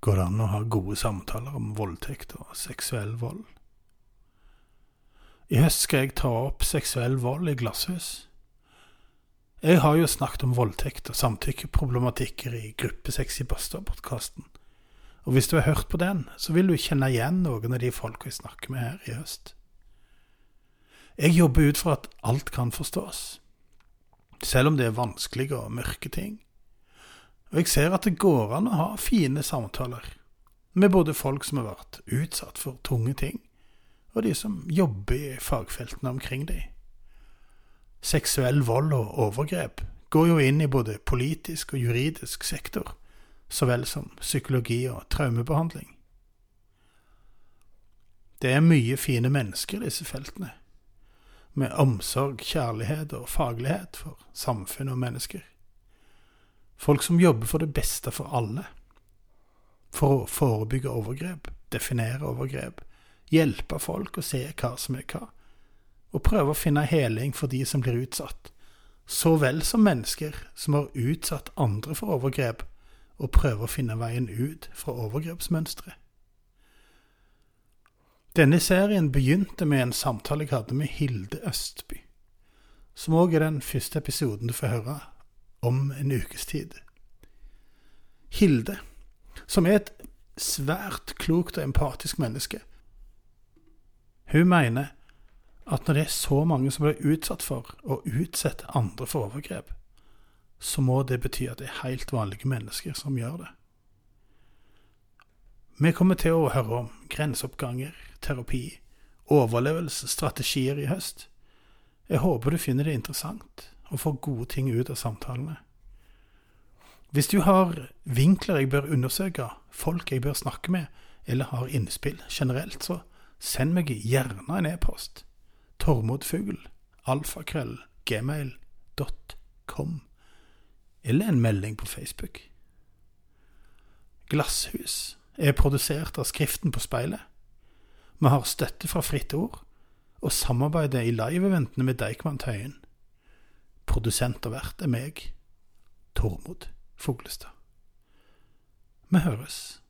går det an å ha gode samtaler om voldtekt og seksuell vold. I høst skal jeg ta opp seksuell vold i glasshus. Jeg har jo snakket om voldtekt og samtykkeproblematikker i Gruppesex i Basta-podkasten, Og hvis du har hørt på den, så vil du kjenne igjen noen av de folka jeg snakker med her i høst. Jeg jobber ut fra at alt kan forstås, selv om det er vanskelige og mørke ting. Og jeg ser at det går an å ha fine samtaler med både folk som har vært utsatt for tunge ting, og de som jobber i fagfeltene omkring dem. Seksuell vold og overgrep går jo inn i både politisk og juridisk sektor, så vel som psykologi og traumebehandling. Det er mye fine mennesker i disse feltene, med omsorg, kjærlighet og faglighet for samfunn og mennesker. Folk som jobber for det beste for alle. For å forebygge overgrep, definere overgrep, hjelpe folk å se hva som er hva, og prøve å finne heling for de som blir utsatt, så vel som mennesker som har utsatt andre for overgrep, og prøve å finne veien ut fra overgrepsmønsteret. Denne serien begynte med en samtale jeg hadde med Hilde Østby, som òg er den første episoden du får høre om en ukes tid. Hilde, som er et svært klokt og empatisk menneske, hun mener at når det er så mange som blir utsatt for å utsette andre for overgrep, så må det bety at det er helt vanlige mennesker som gjør det. Vi kommer til å høre om grenseoppganger, terapi, overlevelsesstrategier i høst. Jeg håper du finner det interessant og får gode ting ut av samtalene. Hvis du har vinkler jeg bør undersøke, folk jeg bør snakke med, eller har innspill generelt, så send meg gjerne en e-post. Tormodfugl, alfakrøll, gmail.com. Eller en melding på Facebook. Glasshus er produsert av Skriften på speilet. Vi har støtte fra Fritt Ord, og samarbeidet i live-eventene med Deichman Tøyen. Produsent og vert er meg, Tormod Fuglestad. Vi høres.